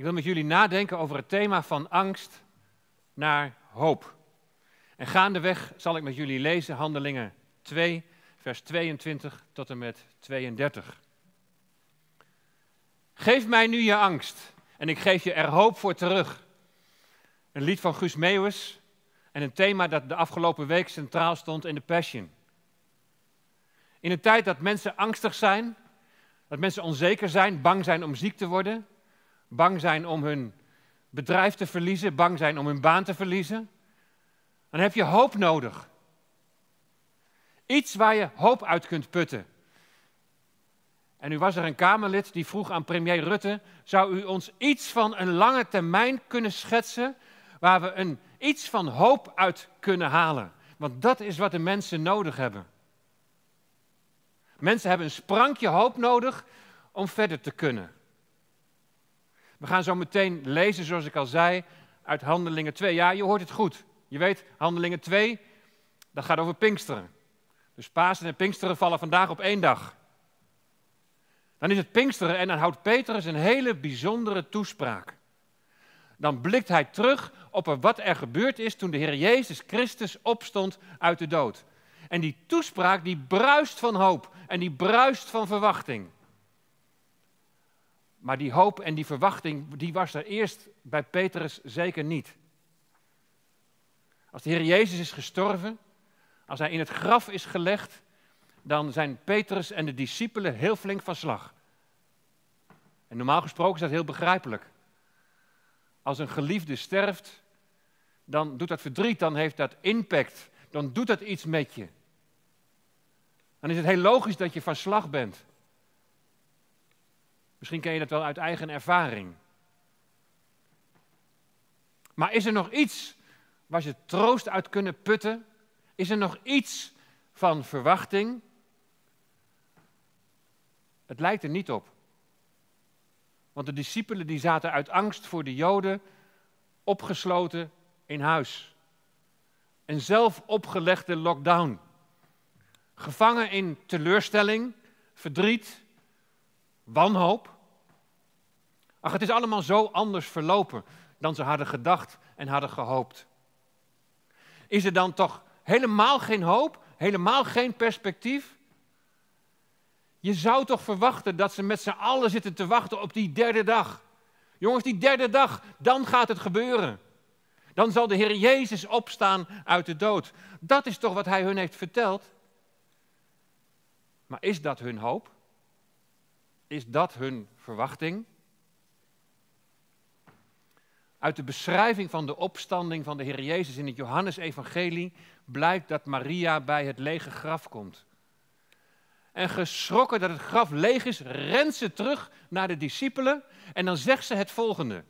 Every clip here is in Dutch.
Ik wil met jullie nadenken over het thema van angst naar hoop. En gaandeweg zal ik met jullie lezen Handelingen 2, vers 22 tot en met 32. Geef mij nu je angst en ik geef je er hoop voor terug. Een lied van Guus Meeuwis en een thema dat de afgelopen week centraal stond in de Passion. In een tijd dat mensen angstig zijn, dat mensen onzeker zijn, bang zijn om ziek te worden, bang zijn om hun bedrijf te verliezen, bang zijn om hun baan te verliezen, dan heb je hoop nodig. Iets waar je hoop uit kunt putten. En nu was er een Kamerlid die vroeg aan premier Rutte: zou u ons iets van een lange termijn kunnen schetsen waar we een, iets van hoop uit kunnen halen? Want dat is wat de mensen nodig hebben. Mensen hebben een sprankje hoop nodig om verder te kunnen. We gaan zo meteen lezen, zoals ik al zei, uit Handelingen 2. Ja, je hoort het goed. Je weet, Handelingen 2, dat gaat over Pinksteren. Dus Pasen en Pinksteren vallen vandaag op één dag. Dan is het Pinksteren en dan houdt Petrus een hele bijzondere toespraak. Dan blikt hij terug op wat er gebeurd is toen de Heer Jezus Christus opstond uit de dood. En die toespraak die bruist van hoop en die bruist van verwachting. Maar die hoop en die verwachting, die was er eerst bij Petrus zeker niet. Als de Heer Jezus is gestorven, als hij in het graf is gelegd, dan zijn Petrus en de discipelen heel flink van slag. Normaal gesproken is dat heel begrijpelijk. Als een geliefde sterft, dan doet dat verdriet, dan heeft dat impact, dan doet dat iets met je. Dan is het heel logisch dat je van slag bent. Misschien ken je dat wel uit eigen ervaring. Maar is er nog iets waar ze troost uit kunnen putten? Is er nog iets van verwachting? Het lijkt er niet op. Want de discipelen die zaten uit angst voor de Joden opgesloten in huis. Een zelf opgelegde lockdown. Gevangen in teleurstelling, verdriet, wanhoop. Ach, het is allemaal zo anders verlopen dan ze hadden gedacht en hadden gehoopt. Is er dan toch helemaal geen hoop, helemaal geen perspectief? Je zou toch verwachten dat ze met z'n allen zitten te wachten op die derde dag. Jongens, die derde dag, dan gaat het gebeuren. Dan zal de Heer Jezus opstaan uit de dood. Dat is toch wat Hij hun heeft verteld. Maar is dat hun hoop? Is dat hun verwachting? Uit de beschrijving van de opstanding van de Heer Jezus in het Johannesevangelie blijkt dat Maria bij het lege graf komt. En geschrokken dat het graf leeg is, rent ze terug naar de discipelen en dan zegt ze het volgende.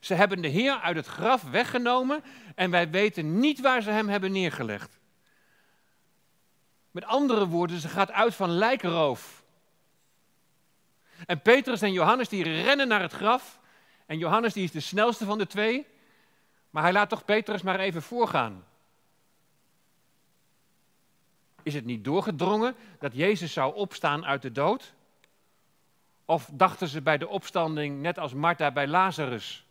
Ze hebben de Heer uit het graf weggenomen en wij weten niet waar ze hem hebben neergelegd. Met andere woorden, ze gaat uit van lijkenroof. En Petrus en Johannes die rennen naar het graf. En Johannes die is de snelste van de twee. Maar hij laat toch Petrus maar even voorgaan. Is het niet doorgedrongen dat Jezus zou opstaan uit de dood? Of dachten ze bij de opstanding, net als Martha bij Lazarus,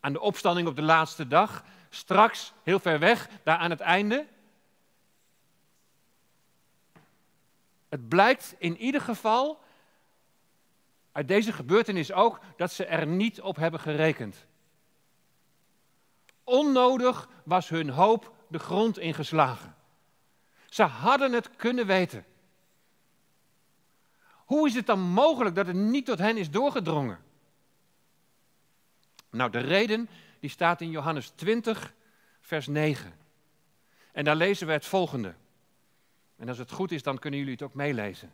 aan de opstanding op de laatste dag, straks heel ver weg, daar aan het einde? Het blijkt in ieder geval uit deze gebeurtenis ook dat ze er niet op hebben gerekend. Onnodig was hun hoop de grond ingeslagen. Ze hadden het kunnen weten. Hoe is het dan mogelijk dat het niet tot hen is doorgedrongen? Nou, de reden die staat in Johannes 20, vers 9. En daar lezen we het volgende. En als het goed is, dan kunnen jullie het ook meelezen.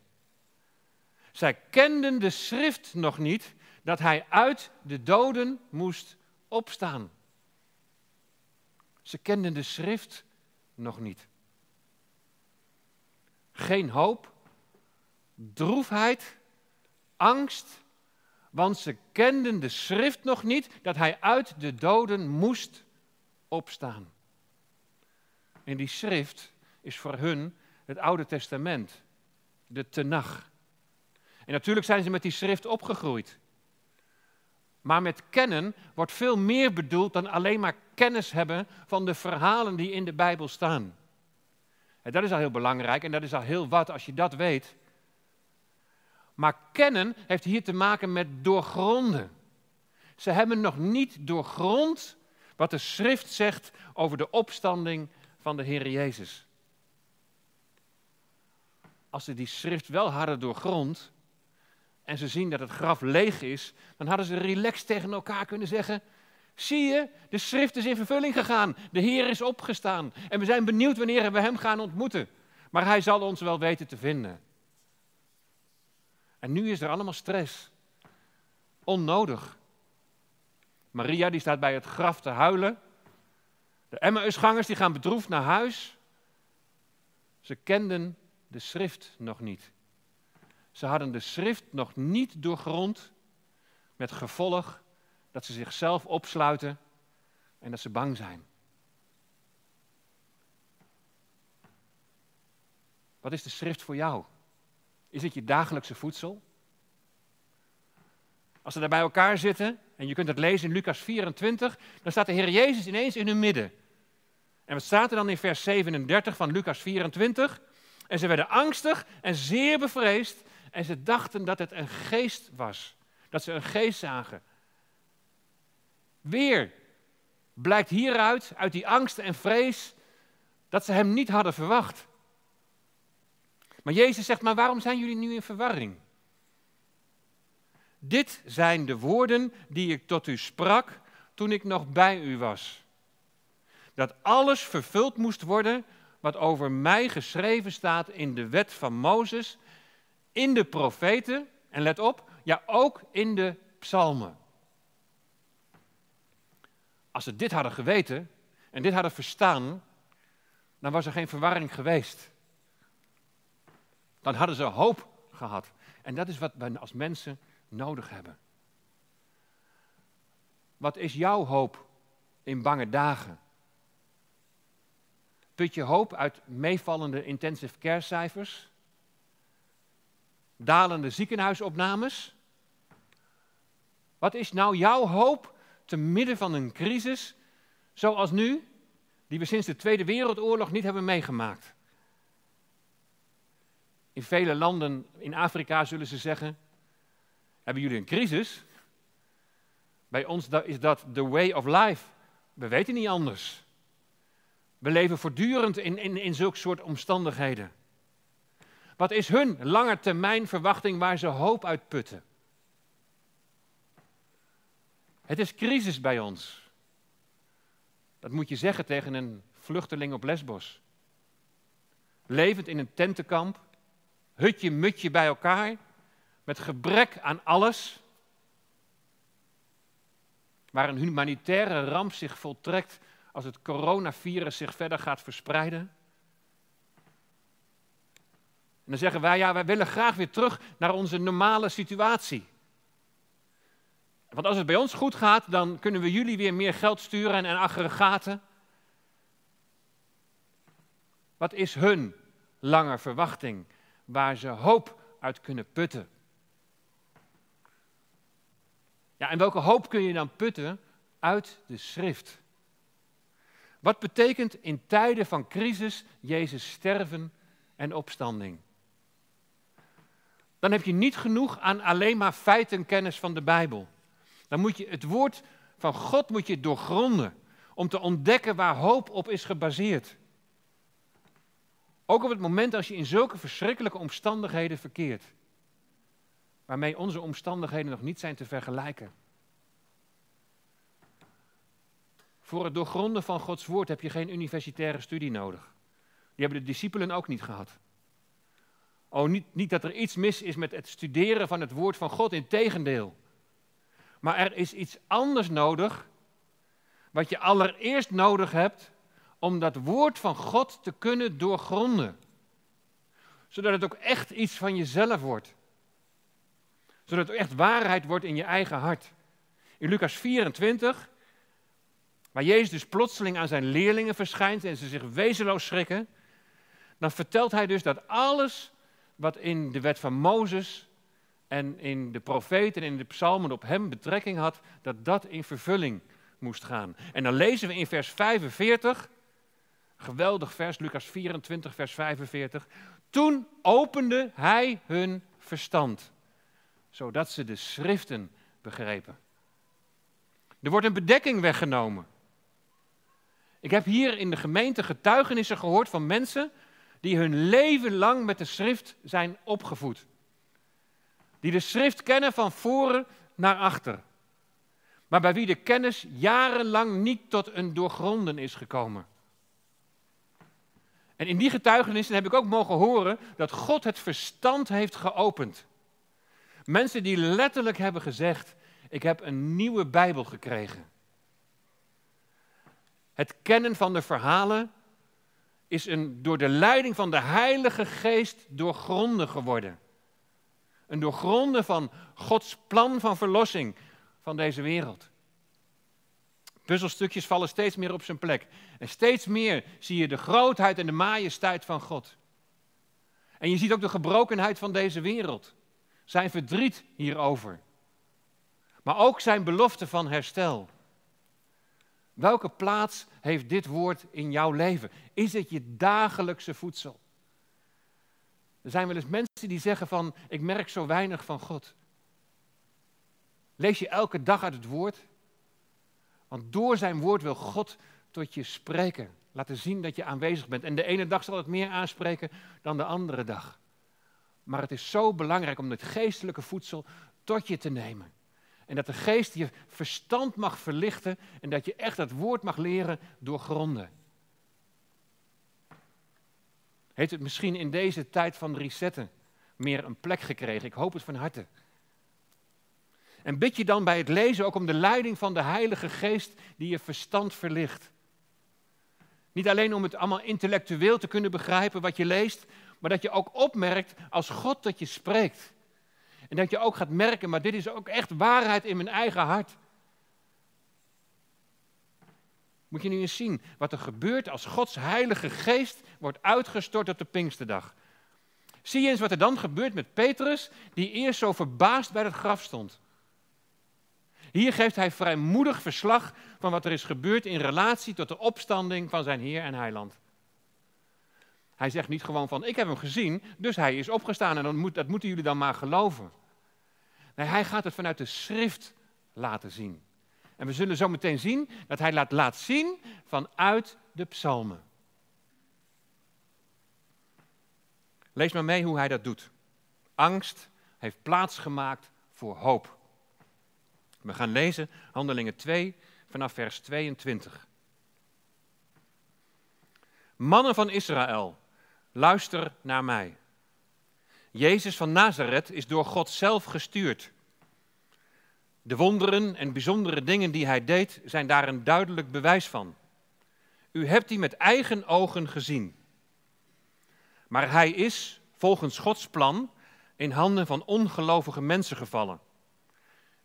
Zij kenden de schrift nog niet dat hij uit de doden moest opstaan. Ze kenden de schrift nog niet. Geen hoop, droefheid, angst, want ze kenden de schrift nog niet dat hij uit de doden moest opstaan. En die schrift is voor hun het Oude Testament, de Tenach. En natuurlijk zijn ze met die schrift opgegroeid. Maar met kennen wordt veel meer bedoeld dan alleen maar kennis hebben van de verhalen die in de Bijbel staan. En dat is al heel belangrijk en dat is al heel wat als je dat weet. Maar kennen heeft hier te maken met doorgronden. Ze hebben nog niet doorgrond wat de schrift zegt over de opstanding van de Heer Jezus. Als ze die schrift wel hadden doorgrond en ze zien dat het graf leeg is, dan hadden ze relaxed tegen elkaar kunnen zeggen: Zie je, de schrift is in vervulling gegaan. De Heer is opgestaan. En we zijn benieuwd wanneer we Hem gaan ontmoeten. Maar Hij zal ons wel weten te vinden. En nu is er allemaal stress. Onnodig. Maria die staat bij het graf te huilen. De Emmausgangers die gaan bedroefd naar huis. Ze kenden de schrift nog niet. Ze hadden de schrift nog niet doorgrond met gevolg dat ze zichzelf opsluiten en dat ze bang zijn. Wat is de schrift voor jou? Is het je dagelijkse voedsel? Als ze daar bij elkaar zitten, en je kunt het lezen in Lucas 24, dan staat de Heer Jezus ineens in hun midden. En wat staat er dan in vers 37 van Lucas 24? En ze werden angstig en zeer bevreesd en ze dachten dat het een geest was. Dat ze een geest zagen. Weer blijkt hieruit, uit die angst en vrees, dat ze hem niet hadden verwacht. Maar Jezus zegt, maar waarom zijn jullie nu in verwarring? Dit zijn de woorden die ik tot u sprak toen ik nog bij u was. Dat alles vervuld moest worden wat over mij geschreven staat in de wet van Mozes, in de profeten, en let op, ja ook in de psalmen. Als ze dit hadden geweten en dit hadden verstaan, dan was er geen verwarring geweest. Dan hadden ze hoop gehad. En dat is wat we als mensen nodig hebben. Wat is jouw hoop in bange dagen? Put je hoop uit meevallende intensive care cijfers? Dalende ziekenhuisopnames? Wat is nou jouw hoop te midden van een crisis zoals nu, die we sinds de Tweede Wereldoorlog niet hebben meegemaakt? In vele landen in Afrika zullen ze zeggen: Hebben jullie een crisis? Bij ons is dat the way of life. We weten niet anders. We leven voortdurend in, in, in zulke soort omstandigheden. Wat is hun langetermijn verwachting waar ze hoop uit putten? Het is crisis bij ons. Dat moet je zeggen tegen een vluchteling op Lesbos. Levend in een tentenkamp, hutje mutje bij elkaar, met gebrek aan alles. Waar een humanitaire ramp zich voltrekt als het coronavirus zich verder gaat verspreiden. En dan zeggen wij, ja, wij willen graag weer terug naar onze normale situatie. Want als het bij ons goed gaat, dan kunnen we jullie weer meer geld sturen en aggregaten. Wat is hun lange verwachting waar ze hoop uit kunnen putten? Ja, en welke hoop kun je dan putten uit de schrift? Wat betekent in tijden van crisis Jezus sterven en opstanding? Dan heb je niet genoeg aan alleen maar feitenkennis van de Bijbel. Dan moet je het woord van God moet je doorgronden om te ontdekken waar hoop op is gebaseerd. Ook op het moment als je in zulke verschrikkelijke omstandigheden verkeert, waarmee onze omstandigheden nog niet zijn te vergelijken. Voor het doorgronden van Gods woord heb je geen universitaire studie nodig. Die hebben de discipelen ook niet gehad. Oh, niet, niet dat er iets mis is met het studeren van het woord van God, in tegendeel. Maar er is iets anders nodig, wat je allereerst nodig hebt om dat woord van God te kunnen doorgronden. Zodat het ook echt iets van jezelf wordt. Zodat het echt waarheid wordt in je eigen hart. In Lucas 24 Waar Jezus dus plotseling aan zijn leerlingen verschijnt en ze zich wezenloos schrikken, dan vertelt hij dus dat alles wat in de wet van Mozes en in de profeten en in de psalmen op hem betrekking had, dat dat in vervulling moest gaan. En dan lezen we in vers 45, geweldig vers, Lucas 24, vers 45. Toen opende hij hun verstand, zodat ze de schriften begrepen. Er wordt een bedekking weggenomen. Ik heb hier in de gemeente getuigenissen gehoord van mensen die hun leven lang met de schrift zijn opgevoed. Die de schrift kennen van voren naar achter. Maar bij wie de kennis jarenlang niet tot een doorgronden is gekomen. En in die getuigenissen heb ik ook mogen horen dat God het verstand heeft geopend. Mensen die letterlijk hebben gezegd: Ik heb een nieuwe Bijbel gekregen. Het kennen van de verhalen is een, door de leiding van de Heilige Geest doorgronden geworden. Een doorgronden van Gods plan van verlossing van deze wereld. Puzzelstukjes vallen steeds meer op zijn plek. En steeds meer zie je de grootheid en de majesteit van God. En je ziet ook de gebrokenheid van deze wereld. Zijn verdriet hierover. Maar ook zijn belofte van herstel. Welke plaats heeft dit woord in jouw leven? Is het je dagelijkse voedsel? Er zijn wel eens mensen die zeggen van, ik merk zo weinig van God. Lees je elke dag uit het woord? Want door zijn woord wil God tot je spreken. Laten zien dat je aanwezig bent. En de ene dag zal het meer aanspreken dan de andere dag. Maar het is zo belangrijk om het geestelijke voedsel tot je te nemen. En dat de geest je verstand mag verlichten en dat je echt dat woord mag leren door gronden. Heeft het misschien in deze tijd van resetten meer een plek gekregen? Ik hoop het van harte. En bid je dan bij het lezen ook om de leiding van de Heilige Geest die je verstand verlicht. Niet alleen om het allemaal intellectueel te kunnen begrijpen wat je leest, maar dat je ook opmerkt als God dat je spreekt. En dat je ook gaat merken, maar dit is ook echt waarheid in mijn eigen hart. Moet je nu eens zien wat er gebeurt als Gods Heilige Geest wordt uitgestort op de Pinksterdag. Zie eens wat er dan gebeurt met Petrus, die eerst zo verbaasd bij het graf stond. Hier geeft hij vrijmoedig verslag van wat er is gebeurd in relatie tot de opstanding van zijn Heer en Heiland. Hij zegt niet gewoon van, ik heb hem gezien, dus hij is opgestaan en dan moet, dat moeten jullie dan maar geloven. Hij gaat het vanuit de schrift laten zien. En we zullen zo meteen zien dat hij laat, laat zien vanuit de psalmen. Lees maar mee hoe hij dat doet. Angst heeft plaatsgemaakt voor hoop. We gaan lezen Handelingen 2 vanaf vers 22. Mannen van Israël, luister naar mij. Jezus van Nazareth is door God zelf gestuurd. De wonderen en bijzondere dingen die hij deed zijn daar een duidelijk bewijs van. U hebt die met eigen ogen gezien. Maar hij is, volgens Gods plan, in handen van ongelovige mensen gevallen.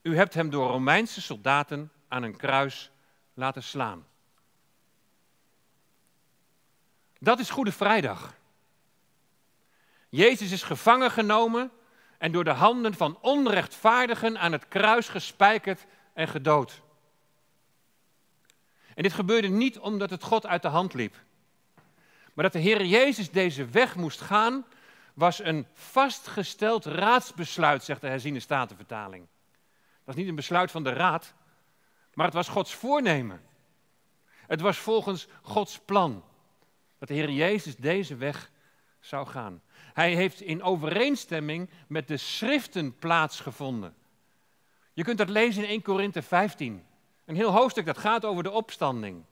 U hebt hem door Romeinse soldaten aan een kruis laten slaan. Dat is Goede Vrijdag. Jezus is gevangen genomen en door de handen van onrechtvaardigen aan het kruis gespijkerd en gedood. En dit gebeurde niet omdat het God uit de hand liep. Maar dat de Heer Jezus deze weg moest gaan, was een vastgesteld raadsbesluit, zegt de herziene statenvertaling. Dat is niet een besluit van de raad, maar het was Gods voornemen. Het was volgens Gods plan dat de Heer Jezus deze weg zou gaan. Hij heeft in overeenstemming met de schriften plaatsgevonden. Je kunt dat lezen in 1 Korinthe 15. Een heel hoofdstuk dat gaat over de opstanding.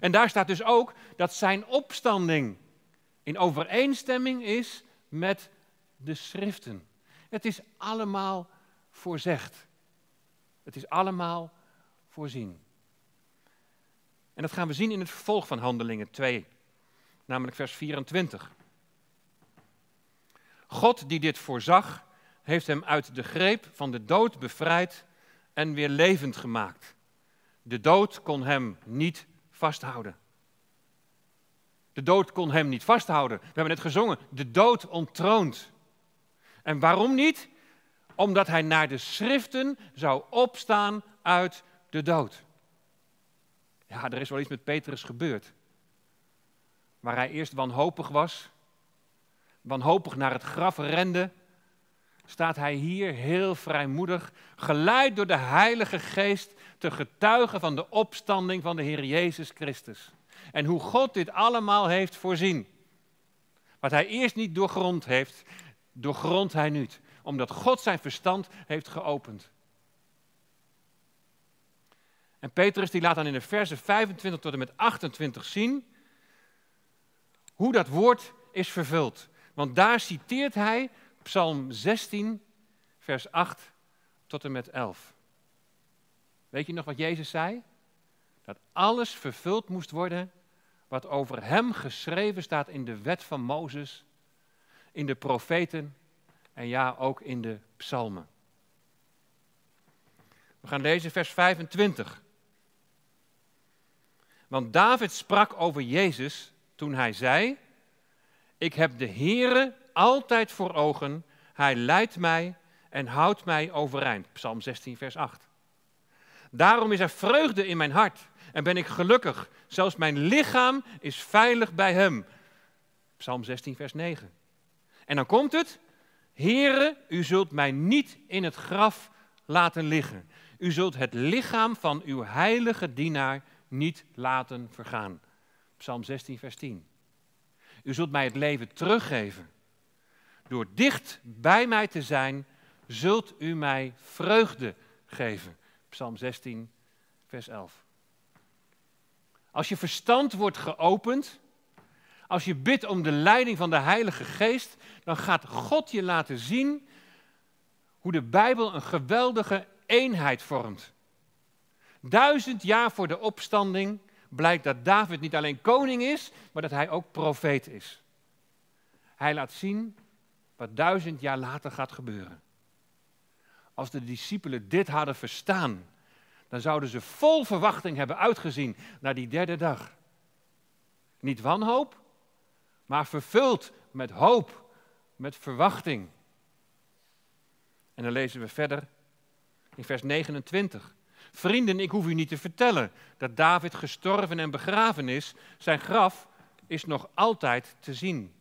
En daar staat dus ook dat zijn opstanding in overeenstemming is met de schriften. Het is allemaal voorzegd. Het is allemaal voorzien. En dat gaan we zien in het vervolg van Handelingen 2, namelijk vers 24. God die dit voorzag, heeft hem uit de greep van de dood bevrijd en weer levend gemaakt. De dood kon hem niet vasthouden. De dood kon hem niet vasthouden. We hebben net gezongen, de dood ontroont. En waarom niet? Omdat hij naar de schriften zou opstaan uit de dood. Ja, er is wel iets met Petrus gebeurd. Waar hij eerst wanhopig was, wanhopig naar het graf rende, staat hij hier heel vrijmoedig, geleid door de Heilige Geest, te getuigen van de opstanding van de Heer Jezus Christus. En hoe God dit allemaal heeft voorzien. Wat hij eerst niet doorgrond heeft, doorgrondt hij nu. Omdat God zijn verstand heeft geopend. En Petrus die laat dan in de versen 25 tot en met 28 zien hoe dat woord is vervuld. Want daar citeert hij Psalm 16, vers 8 tot en met 11. Weet je nog wat Jezus zei? Dat alles vervuld moest worden wat over hem geschreven staat in de wet van Mozes, in de profeten en ja, ook in de psalmen. We gaan lezen vers 25. Want David sprak over Jezus toen hij zei: Ik heb de Heere altijd voor ogen, hij leidt mij en houdt mij overeind. Psalm 16, vers 8. Daarom is er vreugde in mijn hart en ben ik gelukkig. Zelfs mijn lichaam is veilig bij hem. Psalm 16, vers 9. En dan komt het. Heere, u zult mij niet in het graf laten liggen. U zult het lichaam van uw heilige dienaar niet laten vergaan. Psalm 16, vers 10. U zult mij het leven teruggeven. Door dicht bij mij te zijn, zult u mij vreugde geven. Psalm 16, vers 11. Als je verstand wordt geopend, als je bidt om de leiding van de Heilige Geest, dan gaat God je laten zien hoe de Bijbel een geweldige eenheid vormt. Duizend jaar voor de opstanding blijkt dat David niet alleen koning is, maar dat hij ook profeet is. Hij laat zien wat duizend jaar later gaat gebeuren. Als de discipelen dit hadden verstaan, dan zouden ze vol verwachting hebben uitgezien naar die derde dag. Niet wanhoop, maar vervuld met hoop, met verwachting. En dan lezen we verder in vers 29. Vrienden, ik hoef u niet te vertellen dat David gestorven en begraven is. Zijn graf is nog altijd te zien.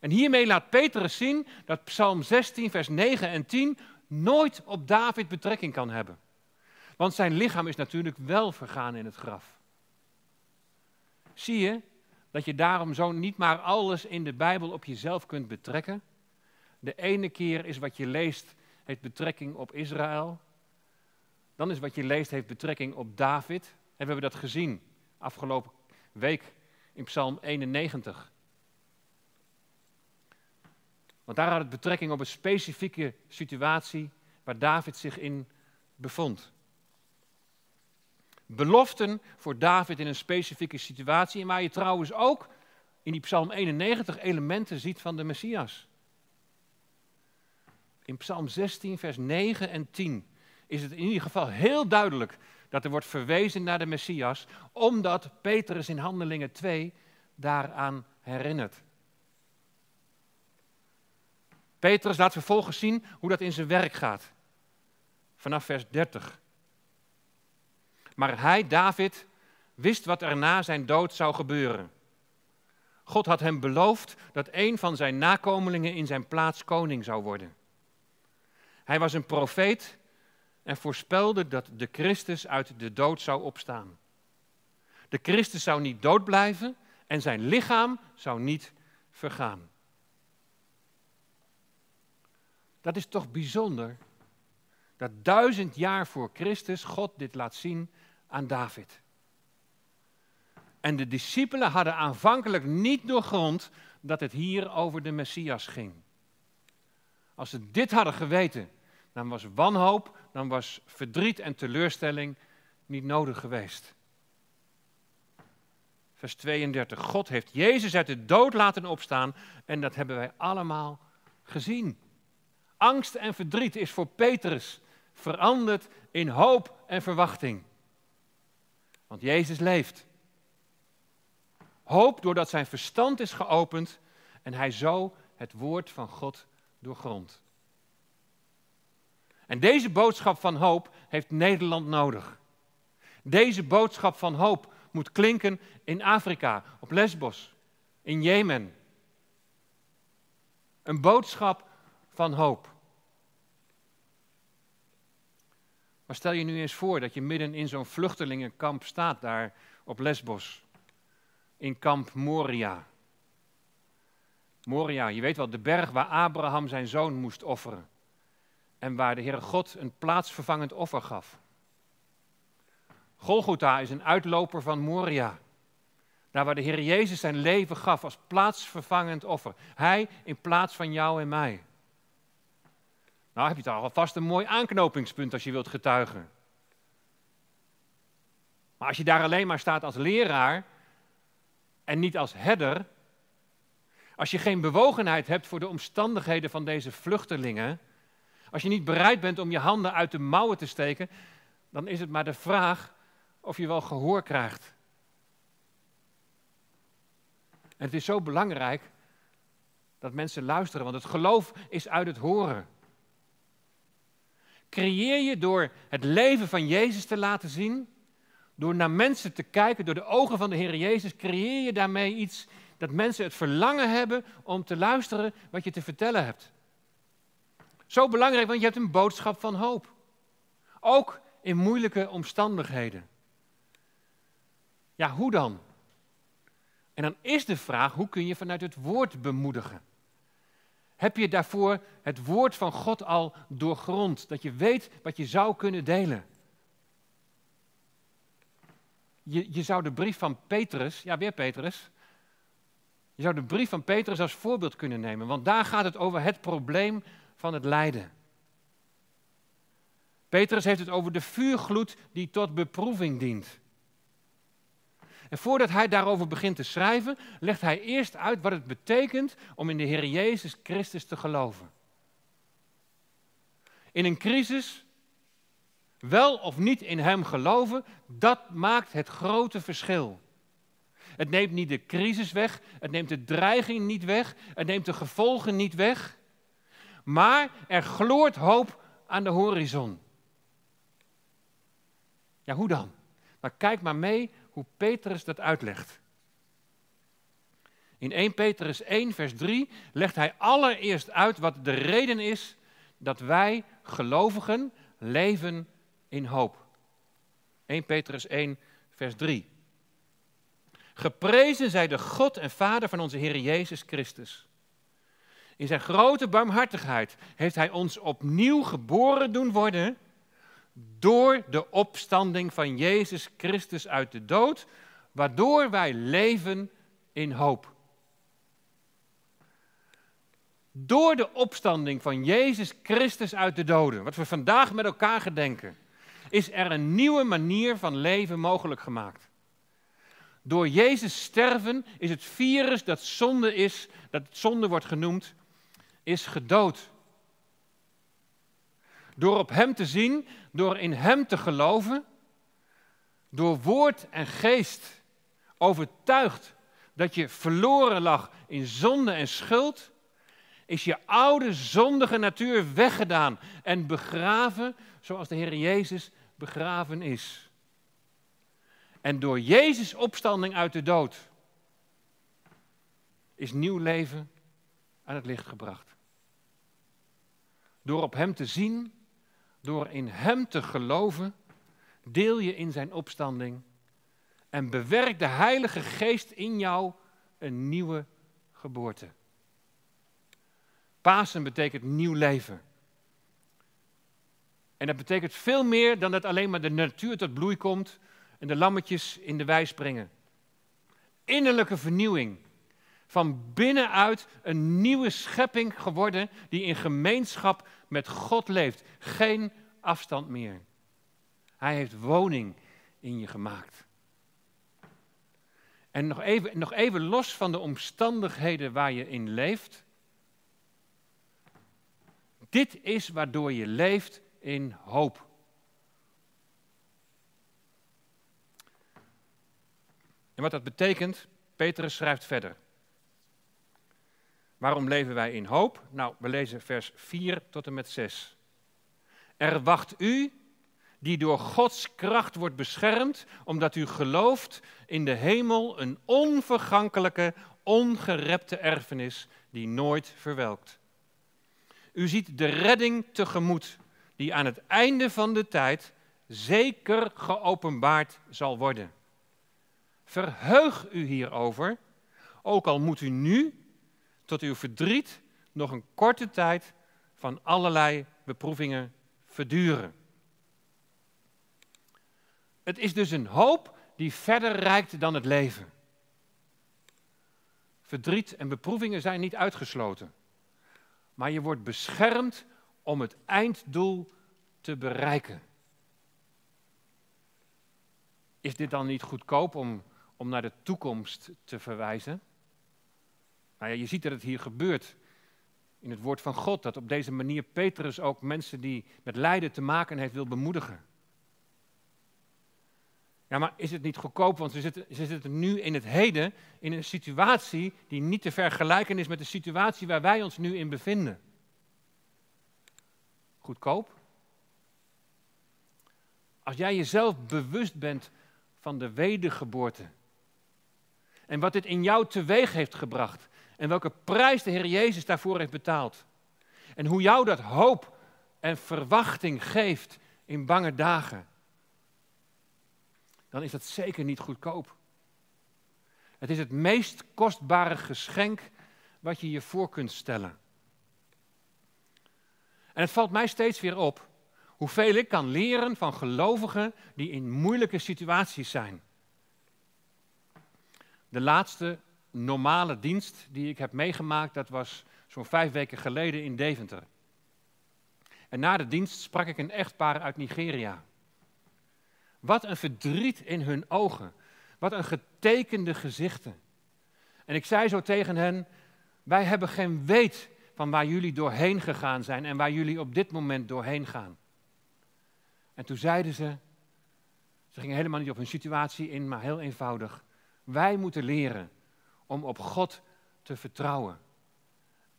En hiermee laat Petrus zien dat Psalm 16, vers 9 en 10 nooit op David betrekking kan hebben. Want zijn lichaam is natuurlijk wel vergaan in het graf. Zie je dat je daarom zo niet maar alles in de Bijbel op jezelf kunt betrekken? De ene keer is wat je leest, heeft betrekking op Israël. Dan is wat je leest, heeft betrekking op David. En we hebben dat gezien afgelopen week in Psalm 91. Want daar had het betrekking op een specifieke situatie waar David zich in bevond. Beloften voor David in een specifieke situatie, en waar je trouwens ook in die Psalm 91 elementen ziet van de Messias. In Psalm 16, vers 9 en 10 is het in ieder geval heel duidelijk dat er wordt verwezen naar de Messias, omdat Petrus in Handelingen 2 daaraan herinnert. Petrus laat vervolgens zien hoe dat in zijn werk gaat. Vanaf vers 30. Maar hij, David, wist wat er na zijn dood zou gebeuren. God had hem beloofd dat een van zijn nakomelingen in zijn plaats koning zou worden. Hij was een profeet en voorspelde dat de Christus uit de dood zou opstaan. De Christus zou niet dood blijven en zijn lichaam zou niet vergaan. Dat is toch bijzonder dat duizend jaar voor Christus God dit laat zien aan David. En de discipelen hadden aanvankelijk niet doorgrond dat het hier over de Messias ging. Als ze dit hadden geweten, dan was wanhoop, dan was verdriet en teleurstelling niet nodig geweest. Vers 32. God heeft Jezus uit de dood laten opstaan en dat hebben wij allemaal gezien. Angst en verdriet is voor Petrus veranderd in hoop en verwachting. Want Jezus leeft. Hoop doordat zijn verstand is geopend en hij zo het woord van God doorgrond. En deze boodschap van hoop heeft Nederland nodig. Deze boodschap van hoop moet klinken in Afrika, op Lesbos, in Jemen. Een boodschap van hoop. Maar stel je nu eens voor dat je midden in zo'n vluchtelingenkamp staat daar op Lesbos, in kamp Moria. Moria, je weet wel, de berg waar Abraham zijn zoon moest offeren. En waar de Heere God een plaatsvervangend offer gaf. Golgotha is een uitloper van Moria. Daar waar de Heer Jezus zijn leven gaf als plaatsvervangend offer. Hij in plaats van jou en mij. Nou heb je toch alvast een mooi aanknopingspunt als je wilt getuigen. Maar als je daar alleen maar staat als leraar en niet als herder, als je geen bewogenheid hebt voor de omstandigheden van deze vluchtelingen, als je niet bereid bent om je handen uit de mouwen te steken, dan is het maar de vraag of je wel gehoor krijgt. En het is zo belangrijk dat mensen luisteren, want het geloof is uit het horen. Creëer je door het leven van Jezus te laten zien, door naar mensen te kijken, door de ogen van de Heer Jezus, creëer je daarmee iets dat mensen het verlangen hebben om te luisteren wat je te vertellen hebt. Zo belangrijk, want je hebt een boodschap van hoop. Ook in moeilijke omstandigheden. Ja, hoe dan? En dan is de vraag, hoe kun je vanuit het woord bemoedigen? Heb je daarvoor het woord van God al doorgrond, dat je weet wat je zou kunnen delen? Je, je zou de brief van Petrus, ja weer Petrus, je zou de brief van Petrus als voorbeeld kunnen nemen, want daar gaat het over het probleem van het lijden. Petrus heeft het over de vuurgloed die tot beproeving dient. En voordat hij daarover begint te schrijven, legt hij eerst uit wat het betekent om in de Heer Jezus Christus te geloven. In een crisis, wel of niet in Hem geloven, dat maakt het grote verschil. Het neemt niet de crisis weg, het neemt de dreiging niet weg, het neemt de gevolgen niet weg, maar er gloort hoop aan de horizon. Ja, hoe dan? Maar kijk maar mee hoe Petrus dat uitlegt. In 1 Petrus 1, vers 3 legt hij allereerst uit wat de reden is dat wij gelovigen leven in hoop. 1 Petrus 1, vers 3. Geprezen zij de God en Vader van onze Heer Jezus Christus. In zijn grote barmhartigheid heeft hij ons opnieuw geboren doen worden door de opstanding van Jezus Christus uit de dood, waardoor wij leven in hoop. Door de opstanding van Jezus Christus uit de doden, wat we vandaag met elkaar gedenken, is er een nieuwe manier van leven mogelijk gemaakt. Door Jezus sterven is het virus dat zonde is, dat zonde wordt genoemd, is gedood. Door op Hem te zien, door in Hem te geloven, door woord en geest overtuigd dat je verloren lag in zonde en schuld, is je oude zondige natuur weggedaan en begraven zoals de Heer Jezus begraven is. En door Jezus' opstanding uit de dood is nieuw leven aan het licht gebracht. Door op Hem te zien, door in Hem te geloven, deel je in Zijn opstanding en bewerkt de Heilige Geest in jou een nieuwe geboorte. Pasen betekent nieuw leven. En dat betekent veel meer dan dat alleen maar de natuur tot bloei komt en de lammetjes in de wei springen. Innerlijke vernieuwing. Van binnenuit een nieuwe schepping geworden die in gemeenschap met God leeft. Geen afstand meer. Hij heeft woning in je gemaakt. En nog even, nog even los van de omstandigheden waar je in leeft. Dit is waardoor je leeft in hoop. En wat dat betekent, Petrus schrijft verder. Waarom leven wij in hoop? Nou, we lezen vers 4 tot en met 6. Er wacht u, die door Gods kracht wordt beschermd, omdat u gelooft in de hemel een onvergankelijke, ongerepte erfenis die nooit verwelkt. U ziet de redding tegemoet, die aan het einde van de tijd zeker geopenbaard zal worden. Verheug u hierover, ook al moet u nu tot uw verdriet nog een korte tijd van allerlei beproevingen verduren. Het is dus een hoop die verder reikt dan het leven. Verdriet en beproevingen zijn niet uitgesloten, maar je wordt beschermd om het einddoel te bereiken. Is dit dan niet goedkoop om, om naar de toekomst te verwijzen? Nou ja, je ziet dat het hier gebeurt in het woord van God, dat op deze manier Petrus ook mensen die met lijden te maken heeft wil bemoedigen. Ja, maar is het niet goedkoop, want ze zitten, ze zitten nu in het heden in een situatie die niet te vergelijken is met de situatie waar wij ons nu in bevinden. Goedkoop? Als jij jezelf bewust bent van de wedergeboorte en wat dit in jou teweeg heeft gebracht en welke prijs de Heer Jezus daarvoor heeft betaald. En hoe jou dat hoop en verwachting geeft in bange dagen. Dan is dat zeker niet goedkoop. Het is het meest kostbare geschenk wat je je voor kunt stellen. En het valt mij steeds weer op hoeveel ik kan leren van gelovigen die in moeilijke situaties zijn. De laatste normale dienst die ik heb meegemaakt, dat was zo'n vijf weken geleden in Deventer. En na de dienst sprak ik een echtpaar uit Nigeria. Wat een verdriet in hun ogen. Wat een getekende gezichten. En ik zei zo tegen hen: Wij hebben geen weet van waar jullie doorheen gegaan zijn en waar jullie op dit moment doorheen gaan. En toen zeiden ze, ze gingen helemaal niet op hun situatie in, maar heel eenvoudig. Wij moeten leren om op God te vertrouwen.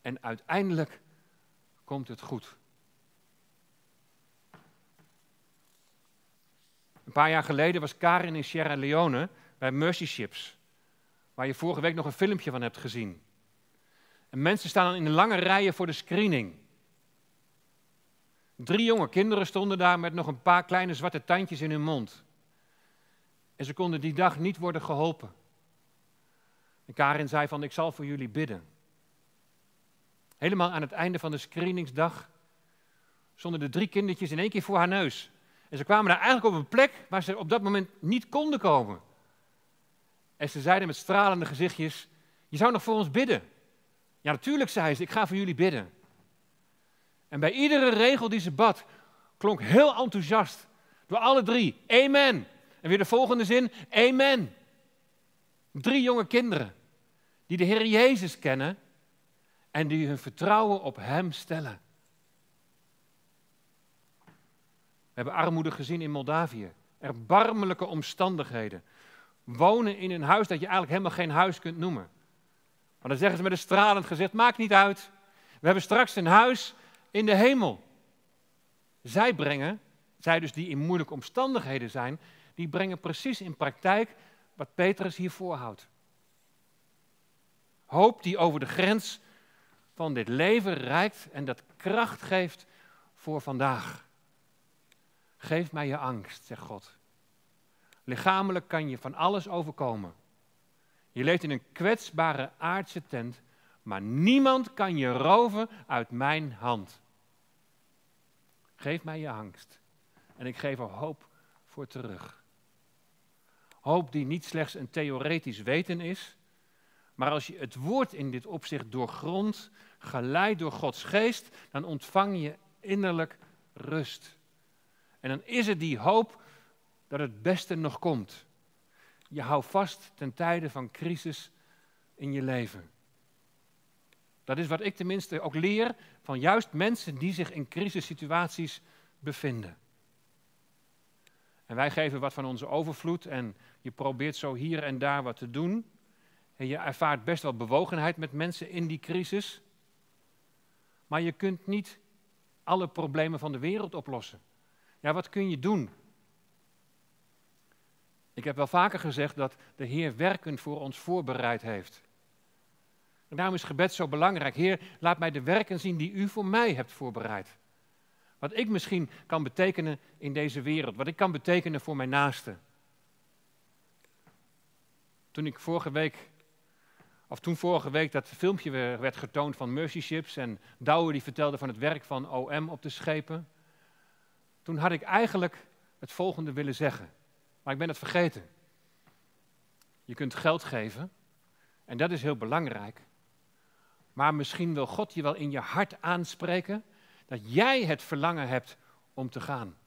En uiteindelijk komt het goed. Een paar jaar geleden was Karin in Sierra Leone bij Mercy Ships, waar je vorige week nog een filmpje van hebt gezien. En mensen staan in lange rijen voor de screening. Drie jonge kinderen stonden daar met nog een paar kleine zwarte tandjes in hun mond. En ze konden die dag niet worden geholpen. En Karin zei van, ik zal voor jullie bidden. Helemaal aan het einde van de screeningsdag stonden de drie kindertjes in één keer voor haar neus. En ze kwamen daar eigenlijk op een plek waar ze op dat moment niet konden komen. En ze zeiden met stralende gezichtjes, je zou nog voor ons bidden. Ja, natuurlijk, zei ze, ik ga voor jullie bidden. En bij iedere regel die ze bad, klonk heel enthousiast door alle drie, amen. En weer de volgende zin, amen. Drie jonge kinderen die de Heer Jezus kennen en die hun vertrouwen op Hem stellen. We hebben armoede gezien in Moldavië. Erbarmelijke omstandigheden. Wonen in een huis dat je eigenlijk helemaal geen huis kunt noemen. Maar dan zeggen ze met een stralend gezicht, maakt niet uit. We hebben straks een huis in de hemel. Zij brengen, zij dus die in moeilijke omstandigheden zijn, die brengen precies in praktijk wat Petrus hier voorhoudt. Hoop die over de grens van dit leven reikt en dat kracht geeft voor vandaag. Geef mij je angst, zegt God. Lichamelijk kan je van alles overkomen. Je leeft in een kwetsbare aardse tent, maar niemand kan je roven uit mijn hand. Geef mij je angst en ik geef er hoop voor terug. Hoop die niet slechts een theoretisch weten is, maar als je het woord in dit opzicht doorgrondt, geleid door Gods geest, dan ontvang je innerlijk rust. En dan is het die hoop dat het beste nog komt. Je houdt vast ten tijde van crisis in je leven. Dat is wat ik tenminste ook leer van juist mensen die zich in crisissituaties bevinden. En wij geven wat van onze overvloed en je probeert zo hier en daar wat te doen. En je ervaart best wel bewogenheid met mensen in die crisis. Maar je kunt niet alle problemen van de wereld oplossen. Ja, wat kun je doen? Ik heb wel vaker gezegd dat de Heer werken voor ons voorbereid heeft. En daarom is gebed zo belangrijk. Heer, laat mij de werken zien die u voor mij hebt voorbereid. Wat ik misschien kan betekenen in deze wereld, wat ik kan betekenen voor mijn naasten. Toen ik vorige week, of toen vorige week dat filmpje werd getoond van Mercy Ships en Douwe die vertelde van het werk van OM op de schepen, toen had ik eigenlijk het volgende willen zeggen, maar ik ben het vergeten. Je kunt geld geven en dat is heel belangrijk. Maar misschien wil God je wel in je hart aanspreken dat jij het verlangen hebt om te gaan.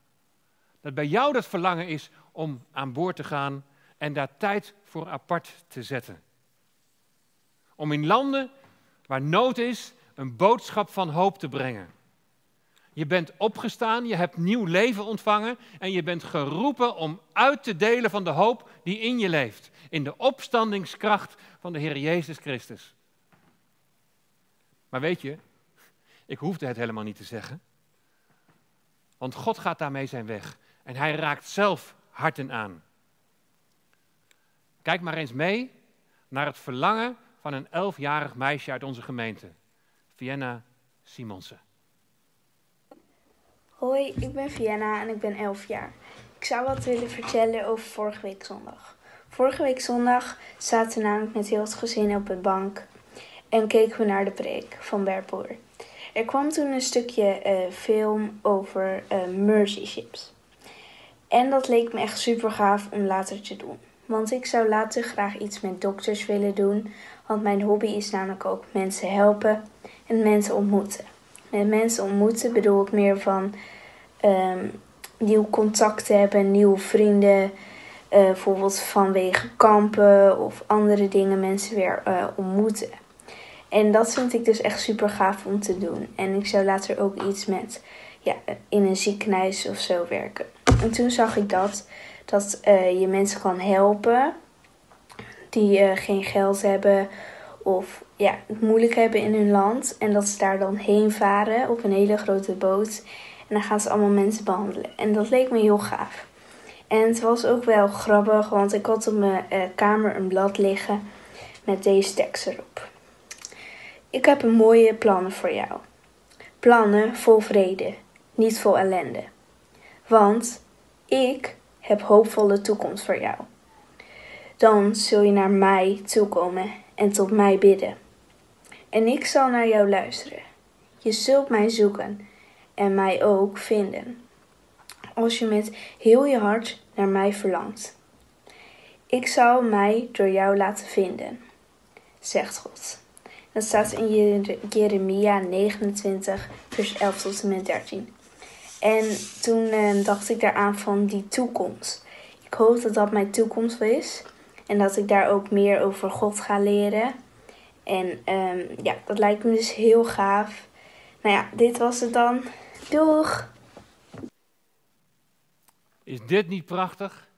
Dat bij jou dat verlangen is om aan boord te gaan en daar tijd voor apart te zetten. Om in landen waar nood is een boodschap van hoop te brengen. Je bent opgestaan, je hebt nieuw leven ontvangen en je bent geroepen om uit te delen van de hoop die in je leeft. In de opstandingskracht van de Heer Jezus Christus. Maar weet je, ik hoefde het helemaal niet te zeggen. Want God gaat daarmee zijn weg. En hij raakt zelf harten aan. Kijk maar eens mee naar het verlangen van een elfjarig meisje uit onze gemeente. Vienna Simonsen. Hoi, ik ben Vienna en ik ben 11 jaar. Ik zou wat willen vertellen over vorige week zondag. Vorige week zondag zaten we namelijk met heel het gezin op de bank en keken we naar de preek van Berpoor. Er kwam toen een stukje uh, film over uh, mercy ships. En dat leek me echt super gaaf om later te doen. Want ik zou later graag iets met dokters willen doen. Want mijn hobby is namelijk ook mensen helpen en mensen ontmoeten. Met mensen ontmoeten bedoel ik meer van um, nieuw contact hebben, nieuwe vrienden. Uh, bijvoorbeeld vanwege kampen of andere dingen mensen weer uh, ontmoeten. En dat vind ik dus echt super gaaf om te doen. En ik zou later ook iets met ja, in een ziekenhuis of zo werken. En toen zag ik dat, dat uh, je mensen kan helpen die uh, geen geld hebben of ja, het moeilijk hebben in hun land. En dat ze daar dan heen varen op een hele grote boot. En dan gaan ze allemaal mensen behandelen. En dat leek me heel gaaf. En het was ook wel grappig, want ik had op mijn uh, kamer een blad liggen met deze tekst erop. Ik heb een mooie plannen voor jou. Plannen vol vrede, niet vol ellende. Want ik heb hoopvolle toekomst voor jou. Dan zul je naar mij toekomen en tot mij bidden. En ik zal naar jou luisteren. Je zult mij zoeken en mij ook vinden. Als je met heel je hart naar mij verlangt. Ik zal mij door jou laten vinden, zegt God. Dat staat in Jeremia 29, vers 11 tot en met 13. En toen eh, dacht ik daaraan van die toekomst. Ik hoop dat dat mijn toekomst is. En dat ik daar ook meer over God ga leren. En um, ja, dat lijkt me dus heel gaaf. Nou ja, dit was het dan. Doeg! Is dit niet prachtig?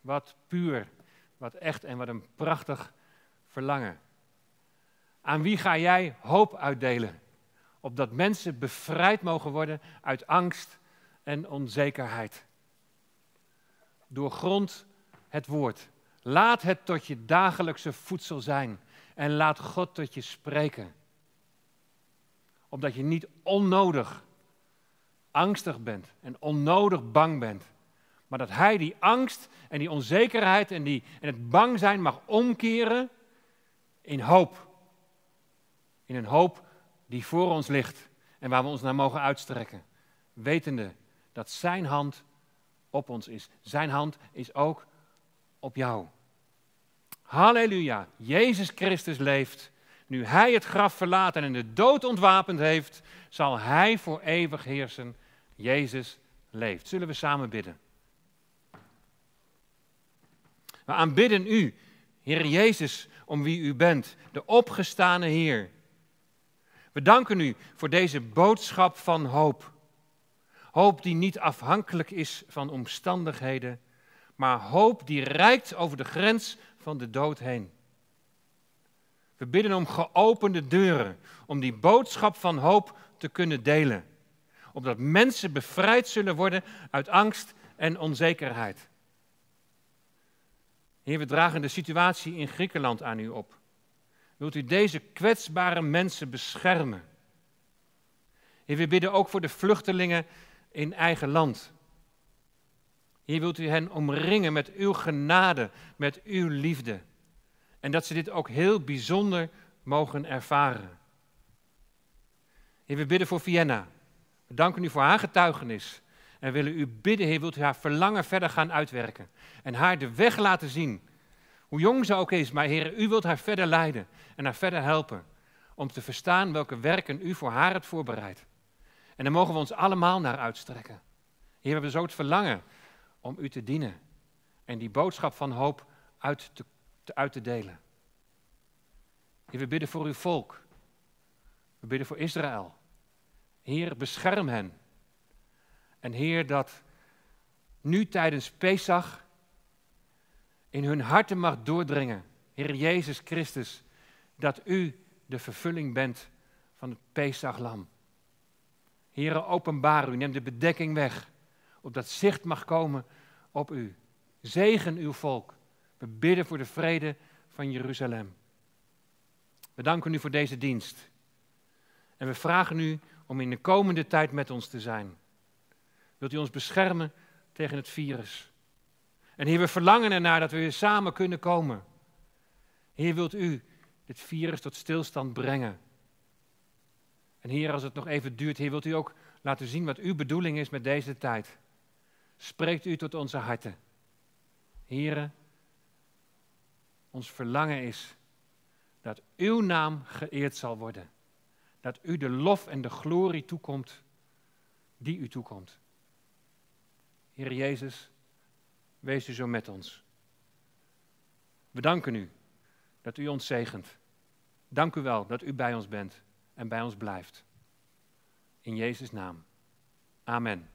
Wat puur, wat echt en wat een prachtig verlangen. Aan wie ga jij hoop uitdelen? Opdat mensen bevrijd mogen worden uit angst en onzekerheid. Doorgrond het woord. Laat het tot je dagelijkse voedsel zijn. En laat God tot je spreken. Opdat je niet onnodig angstig bent en onnodig bang bent. Maar dat Hij die angst en die onzekerheid en, die, en het bang zijn mag omkeren in hoop. In een hoop die voor ons ligt en waar we ons naar mogen uitstrekken. Wetende dat Zijn hand op ons is. Zijn hand is ook op jou. Halleluja, Jezus Christus leeft. Nu Hij het graf verlaten en de dood ontwapend heeft, zal Hij voor eeuwig heersen. Jezus leeft. Zullen we samen bidden? We aanbidden U, Heer Jezus, om wie U bent, de opgestane Heer we danken u voor deze boodschap van hoop. Hoop die niet afhankelijk is van omstandigheden, maar hoop die reikt over de grens van de dood heen. We bidden om geopende deuren, om die boodschap van hoop te kunnen delen. Opdat mensen bevrijd zullen worden uit angst en onzekerheid. Heer, we dragen de situatie in Griekenland aan u op. Wilt u deze kwetsbare mensen beschermen? Heer, we bidden ook voor de vluchtelingen in eigen land. Hier wilt u hen omringen met uw genade, met uw liefde. En dat ze dit ook heel bijzonder mogen ervaren. Heer, we bidden voor Vienna. We danken u voor haar getuigenis. En willen u bidden, Heer, wilt u haar verlangen verder gaan uitwerken. En haar de weg laten zien. Hoe jong ze ook is, maar Heer, u wilt haar verder leiden en haar verder helpen. Om te verstaan welke werken u voor haar hebt voorbereid. En daar mogen we ons allemaal naar uitstrekken. Heer, we hebben zo het verlangen om u te dienen. En die boodschap van hoop uit te, uit te delen. Heer, we bidden voor uw volk. We bidden voor Israël. Heer, bescherm hen. En Heer, dat nu tijdens Pesach in hun harten mag doordringen, Heer Jezus Christus, dat U de vervulling bent van het Pesachlam. Heer, openbaar U, neem de bedekking weg, opdat zicht mag komen op U. Zegen uw volk. We bidden voor de vrede van Jeruzalem. We danken u voor deze dienst. En we vragen u om in de komende tijd met ons te zijn. Wilt u ons beschermen tegen het virus? En Heer, we verlangen ernaar dat we weer samen kunnen komen. Heer, wilt u dit virus tot stilstand brengen? En Heer, als het nog even duurt, Heer, wilt u ook laten zien wat uw bedoeling is met deze tijd? Spreekt u tot onze harten. Heren, ons verlangen is dat uw naam geëerd zal worden. Dat u de lof en de glorie toekomt die u toekomt. Heer Jezus, wees u zo met ons. We danken u dat u ons zegent. Dank u wel dat u bij ons bent en bij ons blijft. In Jezus' naam. Amen.